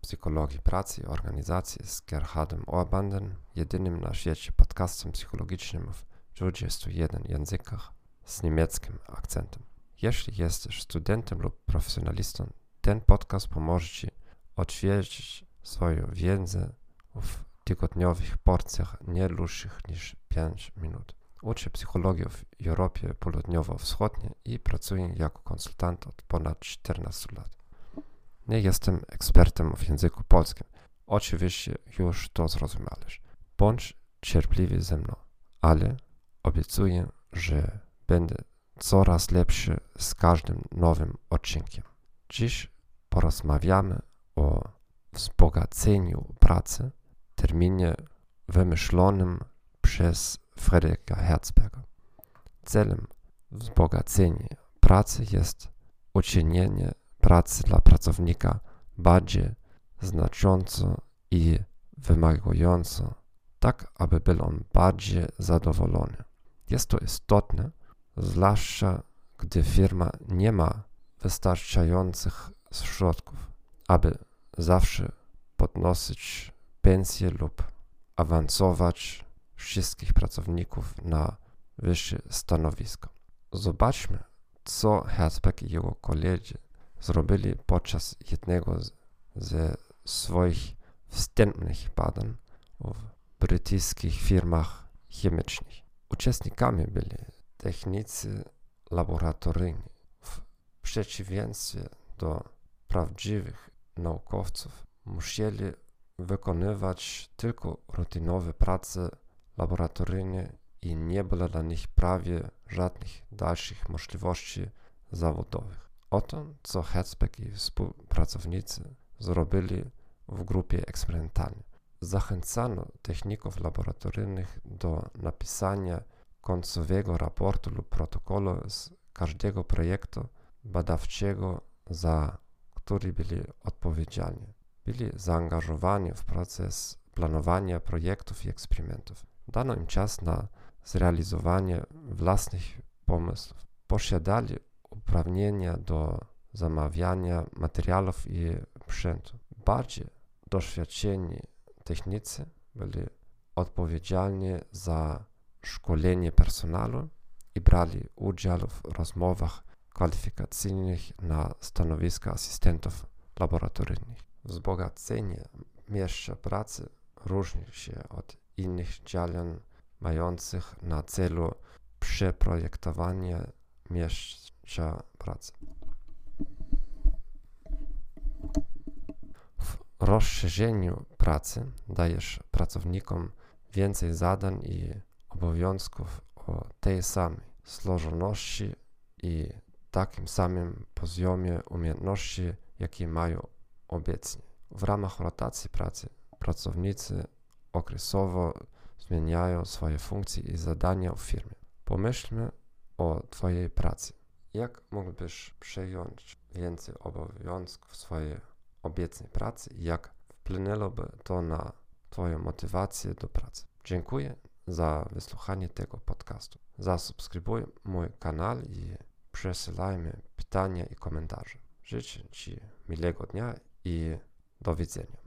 psychologii pracy organizacji z Gerhardem Orbandem, jedynym na świecie podcastem psychologicznym w 21 językach z niemieckim akcentem. Jeśli jesteś studentem lub profesjonalistą, ten podcast pomoże Ci odświeżyć swoją wiedzę w tygodniowych porcjach nie dłuższych niż 5 minut. Uczę psychologii w Europie Południowo-Wschodniej i pracuję jako konsultant od ponad 14 lat. Nie jestem ekspertem w języku polskim. Oczywiście już to zrozumiałeś. Bądź cierpliwy ze mną, ale obiecuję, że będę coraz lepszy z każdym nowym odcinkiem. Dziś porozmawiamy o wzbogaceniu pracy, terminie wymyślonym przez Fryderyka Herzberga. Celem wzbogacenia pracy jest uczynienie pracy dla pracownika bardziej znacząco i wymagająco, tak aby był on bardziej zadowolony. Jest to istotne, zwłaszcza gdy firma nie ma wystarczających środków, aby zawsze podnosić pensje lub awansować wszystkich pracowników na wyższe stanowisko. Zobaczmy, co Herzberg i jego koledzy zrobili podczas jednego ze swoich wstępnych badań w brytyjskich firmach chemicznych. Uczestnikami byli technicy laboratoryjni. W przeciwieństwie do prawdziwych naukowców musieli wykonywać tylko rutynowe prace laboratoryjne i nie było dla nich prawie żadnych dalszych możliwości zawodowych. Oto, co Herzberg i współpracownicy zrobili w grupie eksperymentalnej. Zachęcano techników laboratoryjnych do napisania końcowego raportu lub protokolu z każdego projektu badawczego, za który byli odpowiedzialni. Byli zaangażowani w proces planowania projektów i eksperymentów. Dano im czas na zrealizowanie własnych pomysłów. Posiadali uprawnienia do zamawiania materiałów i sprzętu. Bardziej doświadczeni technicy byli odpowiedzialni za szkolenie personelu i brali udział w rozmowach kwalifikacyjnych na stanowiska asystentów laboratoryjnych. Wzbogacenie miejsca pracy różni się od innych działań mających na celu przeprojektowanie miejsca pracy. W rozszerzeniu pracy dajesz pracownikom więcej zadań i obowiązków o tej samej złożoności i takim samym poziomie umiejętności, jakie mają obecnie. W ramach rotacji pracy pracownicy okresowo zmieniają swoje funkcje i zadania w firmie. Pomyślmy o Twojej pracy. Jak mógłbyś przejąć więcej obowiązków w swojej obecnej pracy i jak wpłynęłoby to na Twoją motywację do pracy? Dziękuję za wysłuchanie tego podcastu. Zasubskrybuj mój kanał i przesyłajmy pytania i komentarze. Życzę Ci miłego dnia i do widzenia.